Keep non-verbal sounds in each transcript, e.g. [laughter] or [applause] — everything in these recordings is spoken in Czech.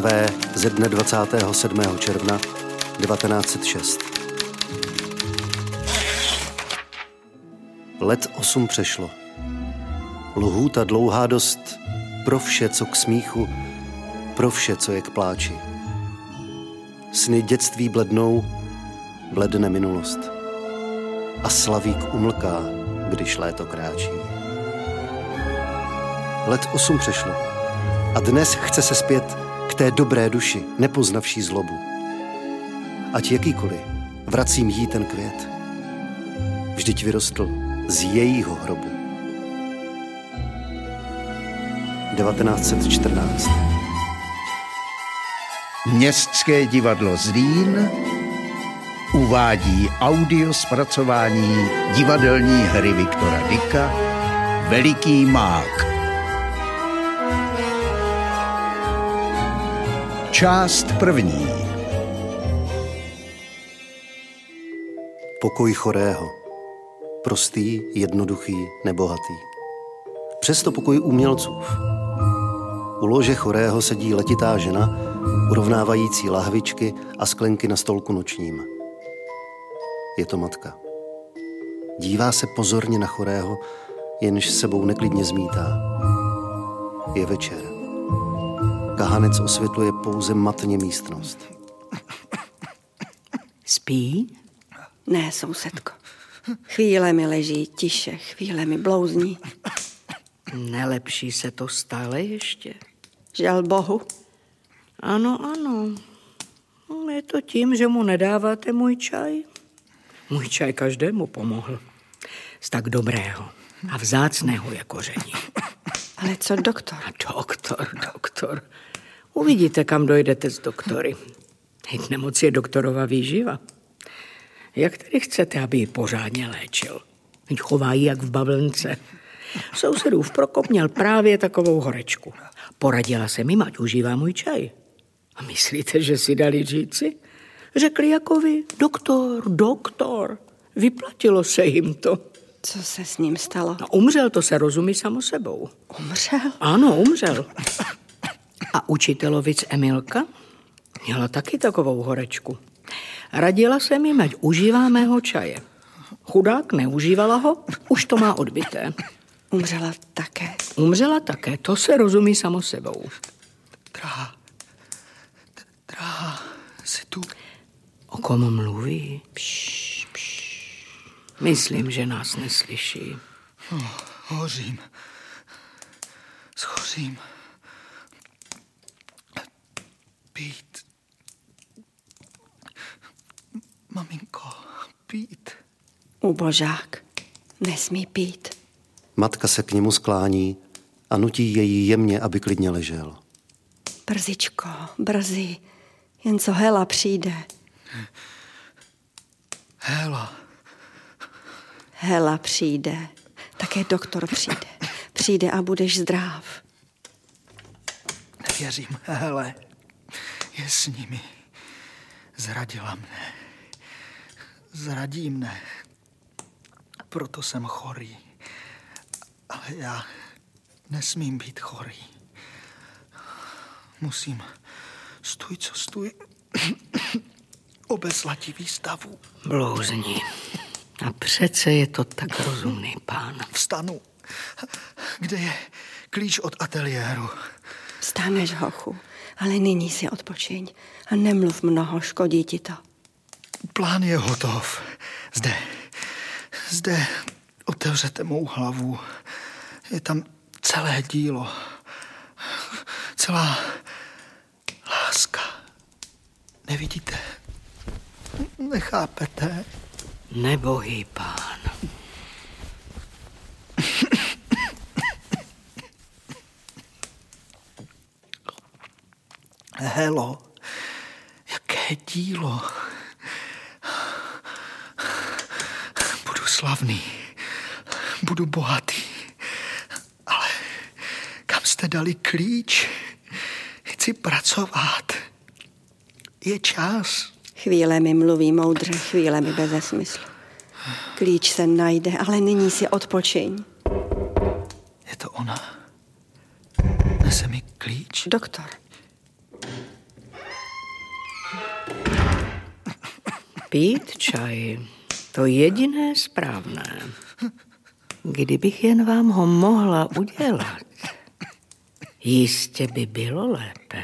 Mrtvé ze dne 27. června 1906. Let osm přešlo. Lhůta dlouhá dost pro vše, co k smíchu, pro vše, co je k pláči. Sny dětství blednou, bledne minulost. A slavík umlká, když léto kráčí. Let osm přešlo. A dnes chce se zpět k té dobré duši, nepoznavší zlobu. Ať jakýkoliv, vracím jí ten květ. Vždyť vyrostl z jejího hrobu. 1914 Městské divadlo Zlín uvádí audio zpracování divadelní hry Viktora Dika Veliký mák. Část první. Pokoj chorého. Prostý, jednoduchý, nebohatý. Přesto pokoj umělců. U lože chorého sedí letitá žena, urovnávající lahvičky a sklenky na stolku nočním. Je to matka. Dívá se pozorně na chorého, jenž sebou neklidně zmítá. Je večer. Kahanec osvětluje pouze matně místnost. Spí? Ne, sousedko. Chvíle mi leží tiše, chvíle mi blouzní. Nelepší se to stále ještě? Žal Bohu. Ano, ano. Je to tím, že mu nedáváte můj čaj? Můj čaj každému pomohl. Z tak dobrého a vzácného je koření. Ale co doktor? Doktor, doktor. Uvidíte, kam dojdete s doktory. Hejt nemoc je doktorova výživa. Jak tedy chcete, aby ji pořádně léčil? Teď chovají jak v bavlnce. Sousedův Prokop měl právě takovou horečku. Poradila se mi, ať užívá můj čaj. A myslíte, že si dali říci? Řekli jako vy, doktor, doktor. Vyplatilo se jim to. Co se s ním stalo? No, umřel, to se rozumí samo sebou. Umřel? Ano, umřel. A učitelovic Emilka měla taky takovou horečku. Radila se mi, ať užívá mého čaje. Chudák neužívala ho, už to má odbité. Umřela také. Umřela také, to se rozumí samo sebou. Drahá, drahá, jsi tu? O kom mluví? Pš, pš. Myslím, že nás neslyší. Oh, hořím. Schořím. Pít. Maminko, pít. Ubožák. Nesmí pít. Matka se k němu sklání a nutí jej jemně, aby klidně ležel. Brzičko, brzy. Jen co Hela přijde. Hela. Hela přijde. Také doktor přijde. Přijde a budeš zdrav. Nevěřím, hele. Je s nimi. Zradila mne. Zradí mne. Proto jsem chorý. Ale já nesmím být chorý. Musím, stůj, co stůj, [clears throat] obeslatí výstavu. Blouzní. A přece je to tak rozumný pán. Vstanu. Kde je klíč od ateliéru? Vstaneš, hochu, ale nyní si odpočiň a nemluv mnoho, škodí ti to. Plán je hotov. Zde, zde otevřete mou hlavu. Je tam celé dílo. Celá láska. Nevidíte? Nechápete? Nebohý pán. Helo, jaké dílo. Budu slavný, budu bohatý, ale kam jste dali klíč? Chci pracovat. Je čas. Chvíle mi mluví moudře, chvíle mi bez smyslu. Klíč se najde, ale nyní si odpočiň. Je to ona. Nese mi klíč. Doktor. Pít čaj, to jediné správné. Kdybych jen vám ho mohla udělat, jistě by bylo lépe.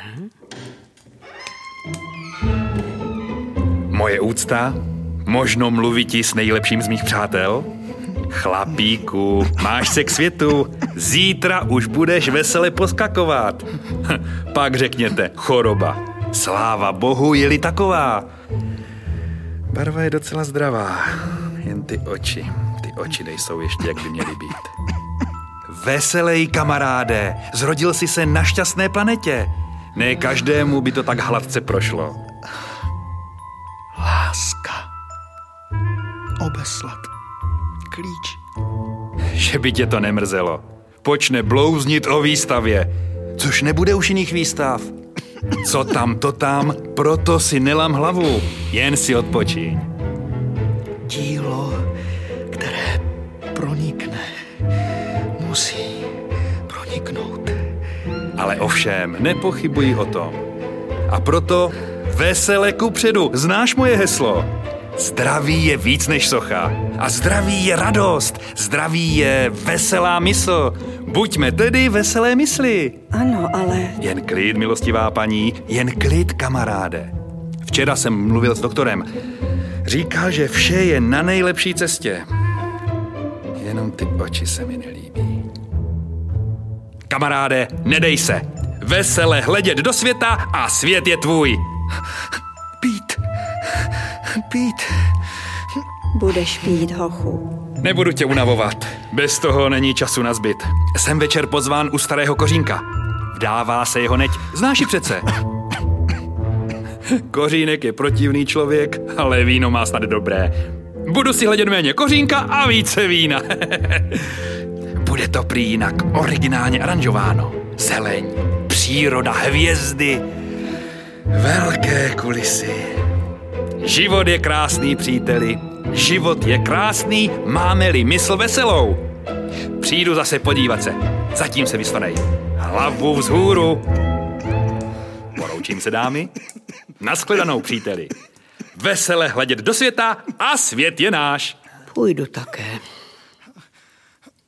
Moje úcta, možno mluvit s nejlepším z mých přátel? Chlapíku, máš se k světu, zítra už budeš vesele poskakovat. [laughs] Pak řekněte, choroba. Sláva Bohu, je-li taková. Barva je docela zdravá, jen ty oči, ty oči nejsou ještě, jak by měly být. Veselej, kamaráde, zrodil si se na šťastné planetě. Ne každému by to tak hladce prošlo. Láska. Obeslat. Klíč. Že by tě to nemrzelo. Počne blouznit o výstavě, což nebude už jiných výstav. Co tam, to tam, proto si nelam hlavu, jen si odpočiň. Dílo, které pronikne, musí proniknout. Ale ovšem, nepochybuji o tom. A proto vesele kupředu, znáš moje heslo? Zdraví je víc než socha. A zdraví je radost. Zdraví je veselá mysl. Buďme tedy veselé mysli. Ano, ale Jen klid, milostivá paní, jen klid, kamaráde. Včera jsem mluvil s doktorem. Říkal, že vše je na nejlepší cestě. Jenom ty oči se mi nelíbí. Kamaráde, nedej se. Vesele hledět do světa a svět je tvůj. Pít. Budeš pít, hochu. Nebudu tě unavovat. Bez toho není času na zbyt. Jsem večer pozván u starého kořínka. Vdává se jeho neď. Znáš ji přece. Kořínek je protivný člověk, ale víno má snad dobré. Budu si hledět méně kořínka a více vína. [laughs] Bude to prý jinak originálně aranžováno. Zeleň, příroda, hvězdy, velké kulisy. Život je krásný, příteli. Život je krásný, máme-li mysl veselou. Přijdu zase podívat se. Zatím se vystanej. Hlavu vzhůru. Poroučím se, dámy. Naschledanou, příteli. Vesele hledět do světa a svět je náš. Půjdu také.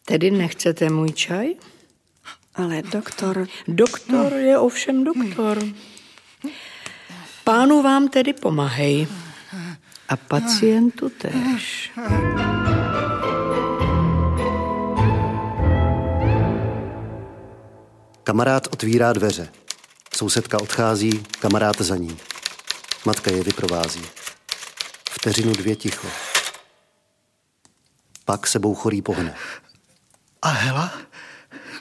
Tedy nechcete můj čaj? Ale doktor, Doktor je ovšem doktor. Pánu vám tedy pomahej. A pacientu tež. Kamarád otvírá dveře. Sousedka odchází, kamarád za ní. Matka je vyprovází. Vteřinu dvě ticho. Pak sebou chorý pohne. A Hela?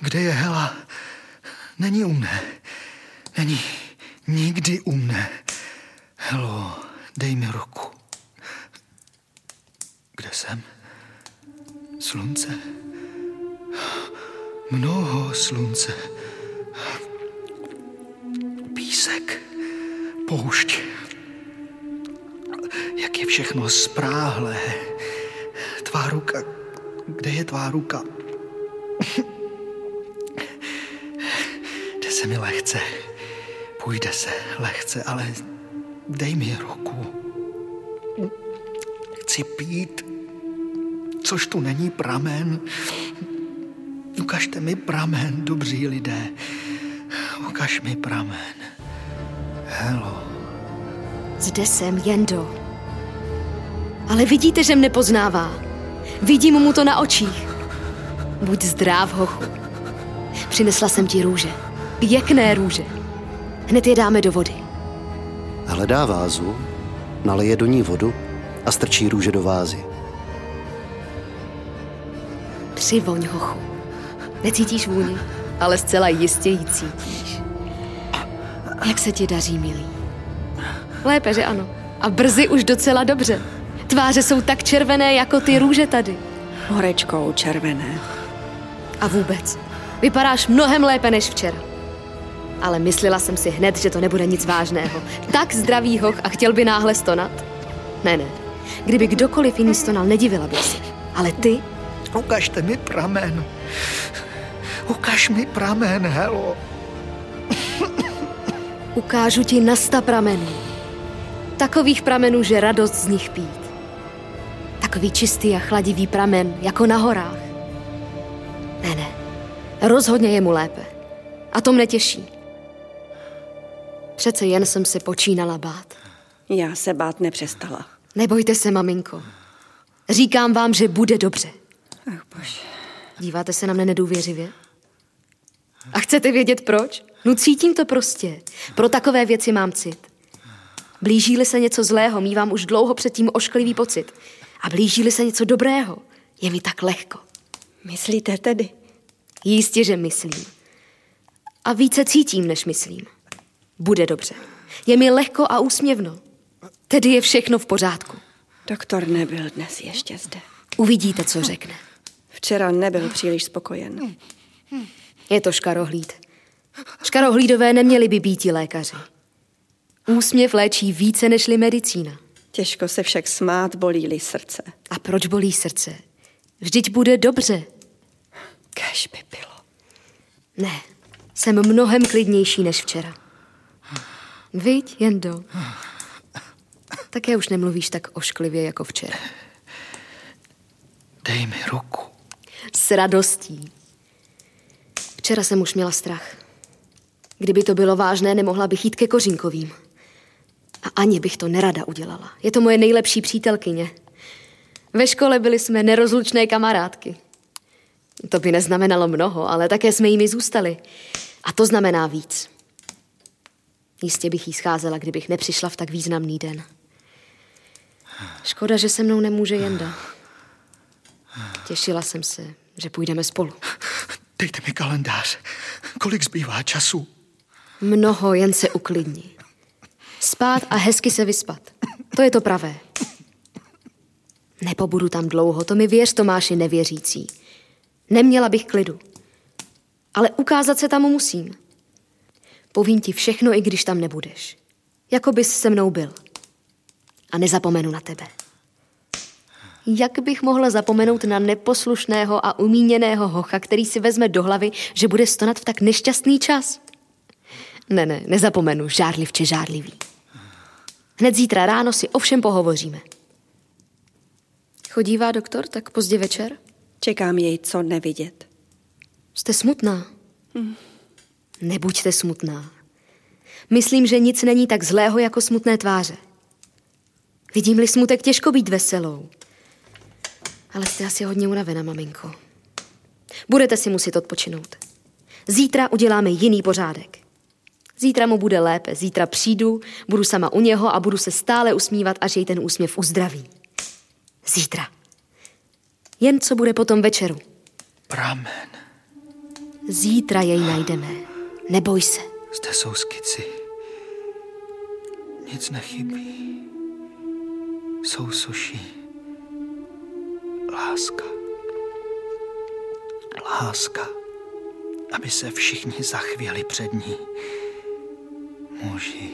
Kde je Hela? Není u mne. Není nikdy u mne. Helo, dej mi ruku. Kde jsem? Slunce. Mnoho slunce. Písek. Poušť. Jak je všechno spráhlé. Tvá ruka. Kde je tvá ruka? Jde se mi lehce. Půjde se lehce, ale dej mi ruku. Chci pít, což tu není pramen. Ukažte mi pramen, dobří lidé. Ukaž mi pramen. Helo. Zde jsem, Jendo. Ale vidíte, že mne poznává. Vidím mu to na očích. Buď zdrav, hochu. Přinesla jsem ti růže. Pěkné růže. Hned je dáme do vody. Hledá vázu, naleje do ní vodu a strčí růže do vázy. Přivoň, hochu. Necítíš vůni, ale zcela jistě ji cítíš. Jak se ti daří, milý? Lépe, že ano. A brzy už docela dobře. Tváře jsou tak červené, jako ty růže tady. horečkou červené. A vůbec, vypadáš mnohem lépe než včera. Ale myslela jsem si hned, že to nebude nic vážného. Tak zdravý hoch a chtěl by náhle stonat? Ne, ne. Kdyby kdokoliv jiný stonal, nedivila bych se. Ale ty? Ukažte mi pramen. Ukaž mi pramen, Helo. Ukážu ti na sta pramenů. Takových pramenů, že radost z nich pít. Takový čistý a chladivý pramen, jako na horách. Ne, ne, rozhodně je mu lépe. A to mne těší. Přece jen jsem si počínala bát. Já se bát nepřestala. Nebojte se, maminko. Říkám vám, že bude dobře. Ach bože. Díváte se na mne nedůvěřivě? A chcete vědět proč? No cítím to prostě. Pro takové věci mám cit. Blíží-li se něco zlého, mívám už dlouho předtím ošklivý pocit. A blíží-li se něco dobrého, je mi tak lehko. Myslíte tedy? Jistě, že myslím. A více cítím, než myslím. Bude dobře. Je mi lehko a úsměvno. Tedy je všechno v pořádku. Doktor nebyl dnes ještě zde. Uvidíte, co řekne. Včera nebyl příliš spokojen. Je to škarohlíd. Škarohlídové neměli by být lékaři. Úsměv léčí více nežli medicína. Těžko se však smát, bolí-li srdce. A proč bolí srdce? Vždyť bude dobře. Kež by bylo. Ne, jsem mnohem klidnější než včera. Viď, Jendo? Také už nemluvíš tak ošklivě jako včera. Dej mi ruku. S radostí. Včera jsem už měla strach. Kdyby to bylo vážné, nemohla bych jít ke Kořínkovým. A ani bych to nerada udělala. Je to moje nejlepší přítelkyně. Ve škole byli jsme nerozlučné kamarádky. To by neznamenalo mnoho, ale také jsme jimi zůstali. A to znamená víc. Jistě bych jí scházela, kdybych nepřišla v tak významný den. Škoda, že se mnou nemůže Jenda. Těšila jsem se, že půjdeme spolu. Dejte mi kalendář. Kolik zbývá času? Mnoho, jen se uklidni. Spát a hezky se vyspat. To je to pravé. Nepobudu tam dlouho, to mi věř, Tomáši nevěřící. Neměla bych klidu. Ale ukázat se tam musím. Povím ti všechno, i když tam nebudeš. Jako bys se mnou byl. A nezapomenu na tebe. Jak bych mohla zapomenout na neposlušného a umíněného hocha, který si vezme do hlavy, že bude stonat v tak nešťastný čas? Ne, ne, nezapomenu, žárlivče žárlivý. Hned zítra ráno si ovšem pohovoříme. Chodívá doktor tak pozdě večer? Čekám jej co nevidět. Jste smutná? Nebuďte smutná. Myslím, že nic není tak zlého jako smutné tváře. Vidím-li smutek, těžko být veselou. Ale jste asi hodně unavená, maminko. Budete si muset odpočinout. Zítra uděláme jiný pořádek. Zítra mu bude lépe, zítra přijdu, budu sama u něho a budu se stále usmívat, až jej ten úsměv uzdraví. Zítra. Jen co bude potom večeru. Pramen. Zítra jej najdeme. Neboj se. Zde jsou skici. Nic nechybí. Jsou suši. Láska. Láska. Aby se všichni zachvěli před ní. Muži,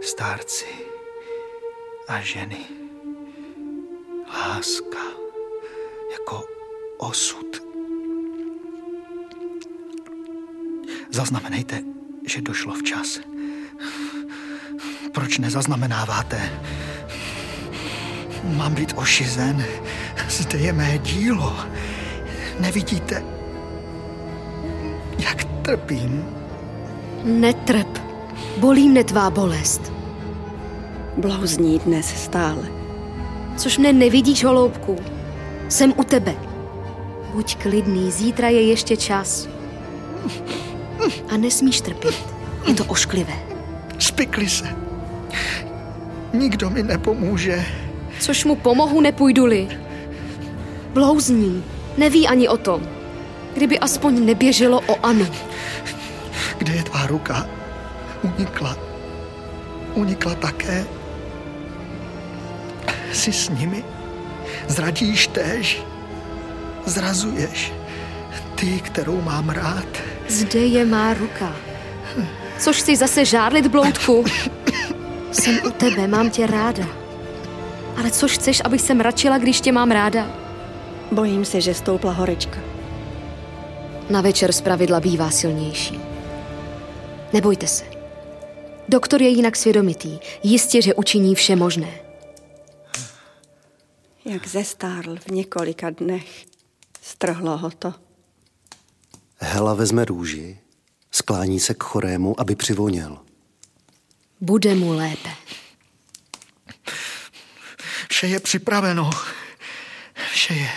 starci a ženy. Láska jako osud. Zaznamenejte, že došlo včas. Proč nezaznamenáváte? Mám být ošizen. Zde je mé dílo. Nevidíte, jak trpím? Netrp. Bolí mne tvá bolest. Blouzní dnes stále. Což mne nevidíš, holoubku. Jsem u tebe. Buď klidný, zítra je ještě čas. A nesmíš trpět. Je to ošklivé. Spikli se. Nikdo mi nepomůže. Což mu pomohu, nepůjdu-li. Blouzní. Neví ani o tom. Kdyby aspoň neběželo o Anu. Kde je tvá ruka? Unikla. Unikla také. Jsi s nimi? Zradíš též? Zrazuješ? Ty, kterou mám rád. Zde je má ruka. Což si zase žádlit, bloudku? Jsem u tebe, mám tě ráda. Ale což chceš, abych se mračila, když tě mám ráda? Bojím se, že stoupla horečka. Na večer zpravidla bývá silnější. Nebojte se. Doktor je jinak svědomitý. Jistě, že učiní vše možné. Jak zestárl v několika dnech. Strhlo ho to. Hela vezme růži, sklání se k chorému, aby přivoněl. Bude mu lépe. Vše je připraveno. Vše je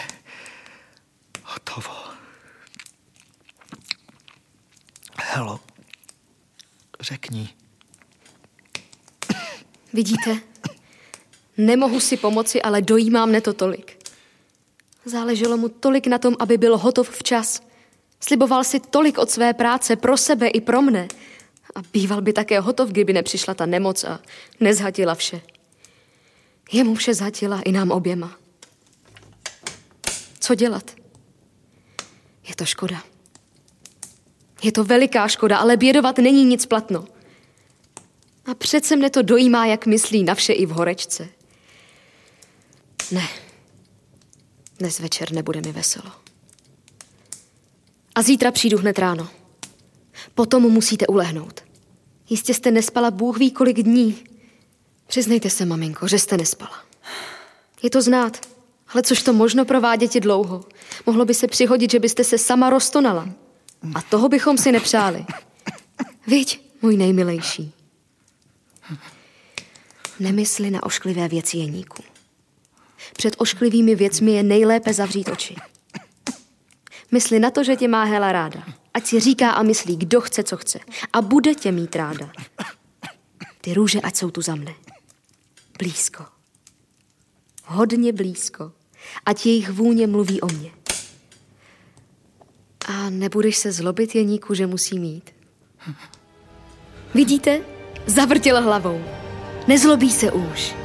Helo, řekni. Vidíte? Nemohu si pomoci, ale dojímá mne to tolik. Záleželo mu tolik na tom, aby byl hotov včas. Sliboval si tolik od své práce pro sebe i pro mne. A býval by také hotov, kdyby nepřišla ta nemoc a nezhatila vše. Jemu vše zhatila i nám oběma. Co dělat? Je to škoda. Je to veliká škoda, ale bědovat není nic platno. A přece mne to dojímá, jak myslí na vše i v horečce. Ne. Dnes večer nebude mi veselo. A zítra přijdu hned ráno. Potom musíte ulehnout. Jistě jste nespala Bůh ví kolik dní. Přiznejte se, maminko, že jste nespala. Je to znát, ale což to možno provádět dlouho. Mohlo by se přihodit, že byste se sama roztonala. A toho bychom si nepřáli. Viď, můj nejmilejší. Nemysli na ošklivé věci jeníku. Před ošklivými věcmi je nejlépe zavřít oči. Mysli na to, že tě má Hela ráda. Ať si říká a myslí, kdo chce, co chce. A bude tě mít ráda. Ty růže, ať jsou tu za mne. Blízko. Hodně blízko. Ať jejich vůně mluví o mně. A nebudeš se zlobit jeníku, že musí mít. Vidíte? Zavrtěl hlavou. Nezlobí se už.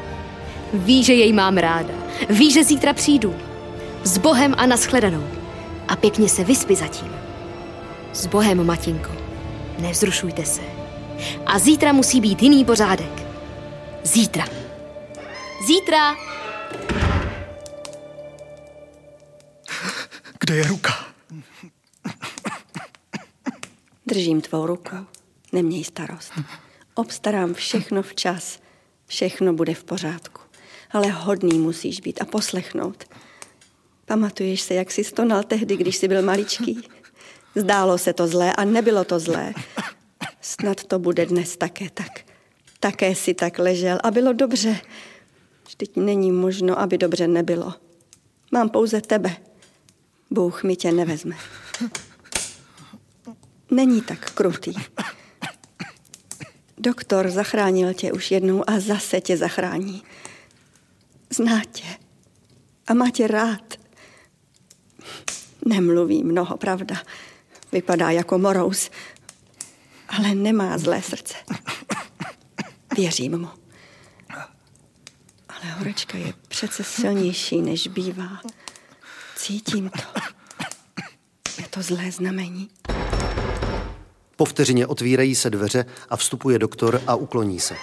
Ví, že jej mám ráda. Ví, že zítra přijdu. S Bohem a naschledanou. A pěkně se vyspí zatím. S Bohem, matinko. Nevzrušujte se. A zítra musí být jiný pořádek. Zítra. Zítra! Kde je ruka? Držím tvou ruku. Neměj starost. Obstarám všechno včas. Všechno bude v pořádku. Ale hodný musíš být a poslechnout. Pamatuješ se, jak jsi stonal tehdy, když jsi byl maličký? Zdálo se to zlé a nebylo to zlé. Snad to bude dnes také tak. Také si tak ležel a bylo dobře. Vždyť není možno, aby dobře nebylo. Mám pouze tebe. Bůh mi tě nevezme. Není tak krutý. Doktor zachránil tě už jednou a zase tě zachrání. Zná tě a má tě rád. Nemluví mnoho, pravda. Vypadá jako morous, ale nemá zlé srdce. Věřím mu. Ale horečka je přece silnější, než bývá. Cítím to. Je to zlé znamení. Po vteřině otvírají se dveře a vstupuje doktor a ukloní se.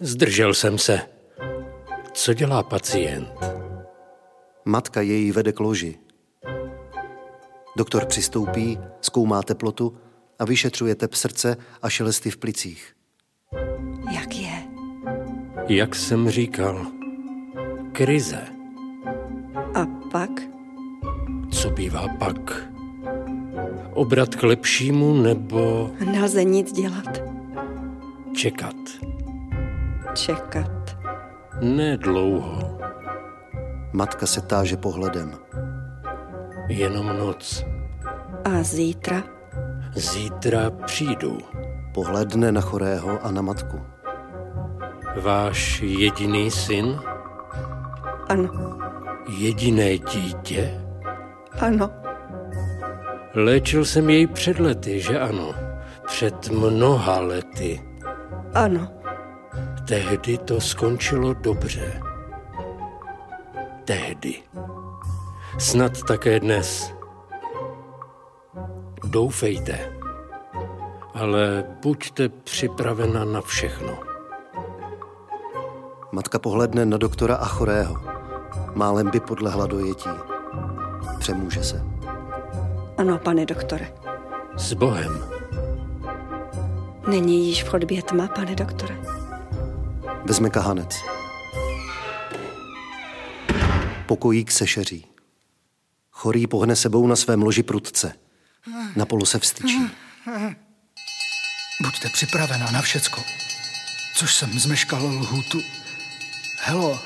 Zdržel jsem se. Co dělá pacient? Matka jej vede k loži. Doktor přistoupí, zkoumá teplotu a vyšetřuje tep srdce a šelesty v plicích. Jak je? Jak jsem říkal, krize. A pak? Co bývá pak? Obrat k lepšímu nebo Nelze nic dělat. čekat? Čekat. Ne dlouho, Matka se táže pohledem. jenom noc. A zítra? Zítra přijdu. Pohledne na chorého a na matku. Váš jediný syn? Ano, Jediné dítě? ano. Léčil jsem jej před lety, že ano? Před mnoha lety. Ano, Tehdy to skončilo dobře. Tehdy. Snad také dnes. Doufejte. Ale buďte připravena na všechno. Matka pohledne na doktora a chorého. Málem by podlehla dojetí. Přemůže se. Ano, pane doktore. S Bohem. Není již v chodbě tma, pane doktore? Vezme kahanec. Pokojík se šeří. Chorý pohne sebou na svém loži prudce. Na polu se vstyčí. Buďte připravená na všecko. Což jsem zmeškal lhůtu. Helo,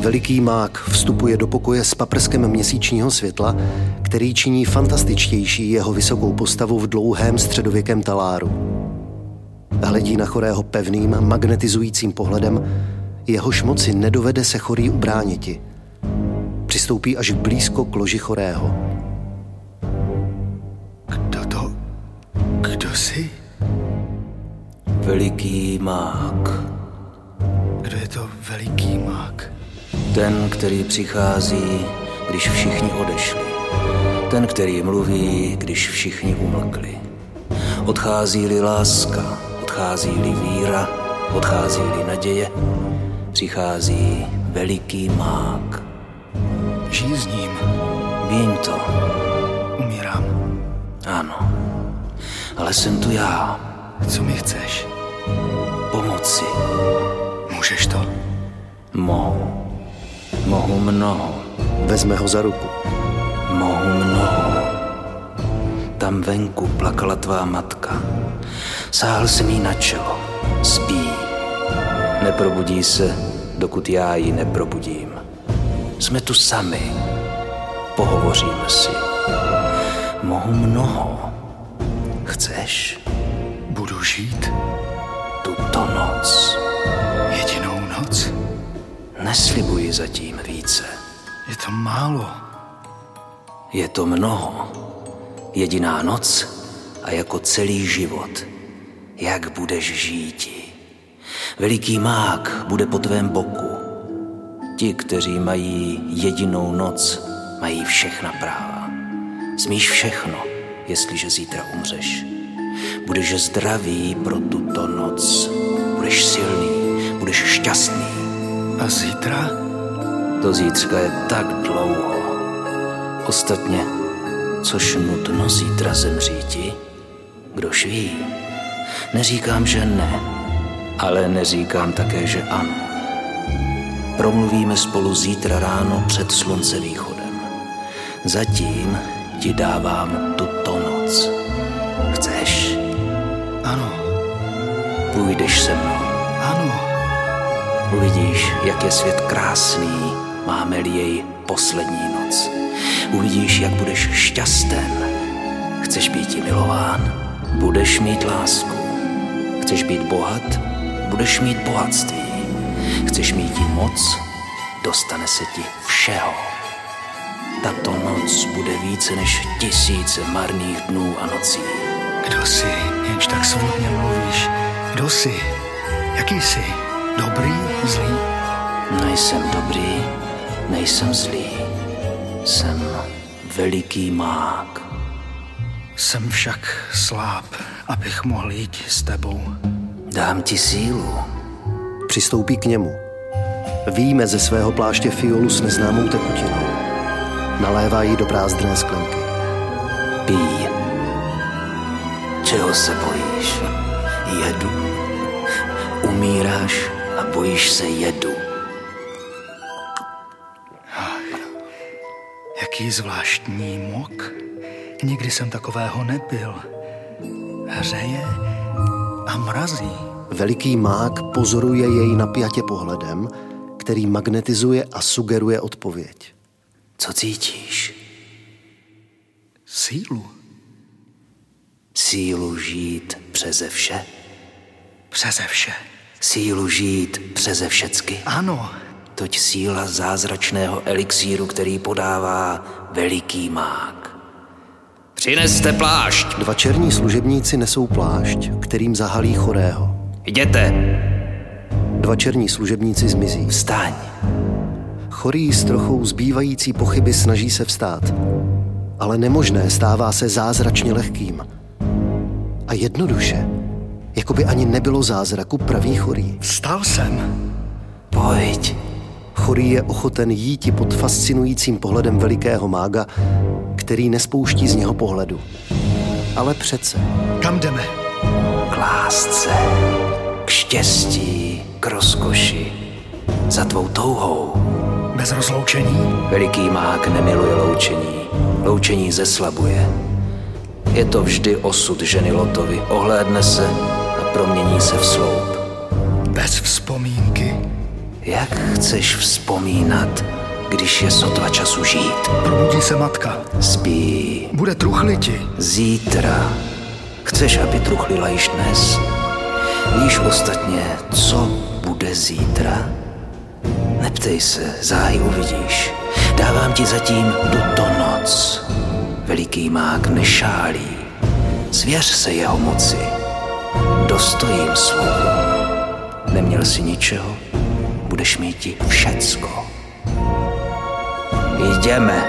Veliký mák vstupuje do pokoje s paprskem měsíčního světla, který činí fantastičtější jeho vysokou postavu v dlouhém středověkém taláru. Hledí na chorého pevným, magnetizujícím pohledem, jehož moci nedovede se chorý ubrániti. Přistoupí až blízko k loži chorého. kdo to... Kdo jsi? Veliký mák. Kdo je to veliký mák? Ten, který přichází, když všichni odešli. Ten, který mluví, když všichni umlkli. Odchází-li láska, odchází-li víra, odchází-li naděje, přichází veliký mák. Žij s ním. Vím to, Umírám. ano. Ale jsem tu já, Co mi chceš? pomoci. Můžeš to? Mohu. Mohu mnoho. Vezme ho za ruku. Mohu mnoho. Tam venku plakala tvá matka. Sáhl jsem jí na čelo. Spí. Neprobudí se, dokud já ji neprobudím. Jsme tu sami. Pohovoříme si. Mohu mnoho. Chceš Budu žít tuto noc? jedinou noc? Neslibuji zatím více. Je to málo. Je to mnoho. Jediná noc a jako celý život. Jak budeš žíti. Veliký mák bude po tvém boku. Ti, kteří mají jedinou noc, mají všechna práva. Smíš všechno, jestliže zítra umřeš. Budeš zdravý pro tuto noc. Budeš silný, budeš šťastný. A zítra? Do zítřka je tak dlouho. Ostatně, což nutno zítra zemříti? Kdož ví? Neříkám, že ne, ale neříkám také, že ano. Promluvíme spolu zítra ráno před slunce východem. Zatím ti dávám tuto noc. Chceš? Ano, Půjdeš se mnou. Uvidíš, jak je svět krásný, máme-li jej poslední noc. Uvidíš, jak budeš šťasten. Chceš být milován? Budeš mít lásku. Chceš být bohat? Budeš mít bohatství. Chceš mít moc? Dostane se ti všeho. Tato noc bude více než tisíce marných dnů a nocí. Kdo jsi, jenž tak svobodně mluvíš? Kdo jsi? Jaký jsi? Dobrý? Zlý? Nejsem dobrý, nejsem zlý. Jsem veliký mák. Jsem však sláb, abych mohl jít s tebou. Dám ti sílu. Přistoupí k němu. Výjme ze svého pláště fiolu s neznámou tekutinou. Nalévá ji do prázdné sklenky. Pij. Čeho se bojíš? Jedu. Umíráš bojíš se jedu. Jaký zvláštní mok. Nikdy jsem takového nebyl. Hřeje a mrazí. Veliký mák pozoruje jej napjatě pohledem, který magnetizuje a sugeruje odpověď. Co cítíš? Sílu. Sílu žít přeze vše? Přeze vše. Sílu žít přeze všecky? Ano, Toť síla zázračného elixíru, který podává veliký mák. Přineste plášť! Dva černí služebníci nesou plášť, kterým zahalí chorého. Jděte! Dva černí služebníci zmizí. Vstaň! Chorý s trochou zbývající pochyby snaží se vstát. Ale nemožné stává se zázračně lehkým. A jednoduše, jako by ani nebylo zázraku pravý chorý. vstal jsem. Pojď! Chorý je ochoten jíti pod fascinujícím pohledem velikého mága, který nespouští z něho pohledu. Ale přece, Kam jdeme? K lásce, k štěstí, k rozkoši, za tvou touhou. Bez rozloučení? Veliký mák nemiluje loučení, loučení zeslabuje. Je to vždy osud ženy Lotovi, ohlédne se a promění se v sloup. Bez vzpomínky? Jak chceš vzpomínat, když je sotva času žít? Probudí se matka. Spí. Bude truchliti. Zítra. Chceš, aby truchlila již dnes? Víš ostatně, co bude zítra? Neptej se, záhy uvidíš. Dávám ti zatím tuto noc. Veliký mák nešálí. Zvěř se jeho moci. Dostojím slovu. Neměl si ničeho, budeš mít všecko. Jdeme.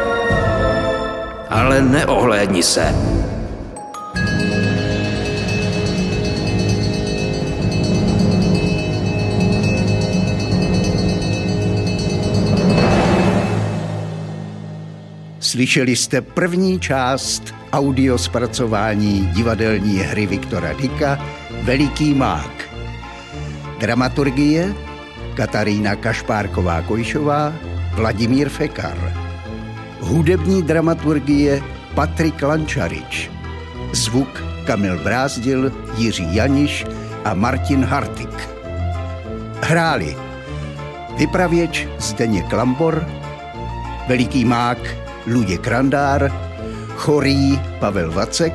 Ale neohlédni se. Slyšeli jste první část audio zpracování divadelní hry Viktora Dika Veliký mák. Dramaturgie Katarína Kašpárková-Kojšová, Vladimír Fekar. Hudební dramaturgie Patrik Lančarič. Zvuk Kamil Brázdil, Jiří Janiš a Martin Hartik. Hráli vypravěč Zdeněk Lambor, Veliký mák Luděk Randár, Chorý Pavel Vacek,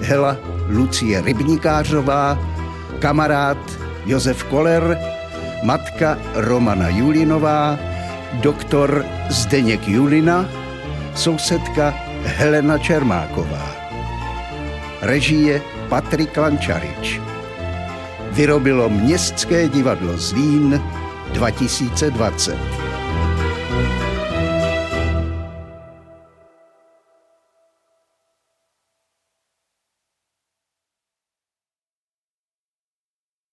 Hela Lucie Rybníkářová, kamarád Josef Koler, matka Romana Julinová, doktor Zdeněk Julina, sousedka Helena Čermáková. Režie Patrik Lančarič. Vyrobilo Městské divadlo Zlín 2020.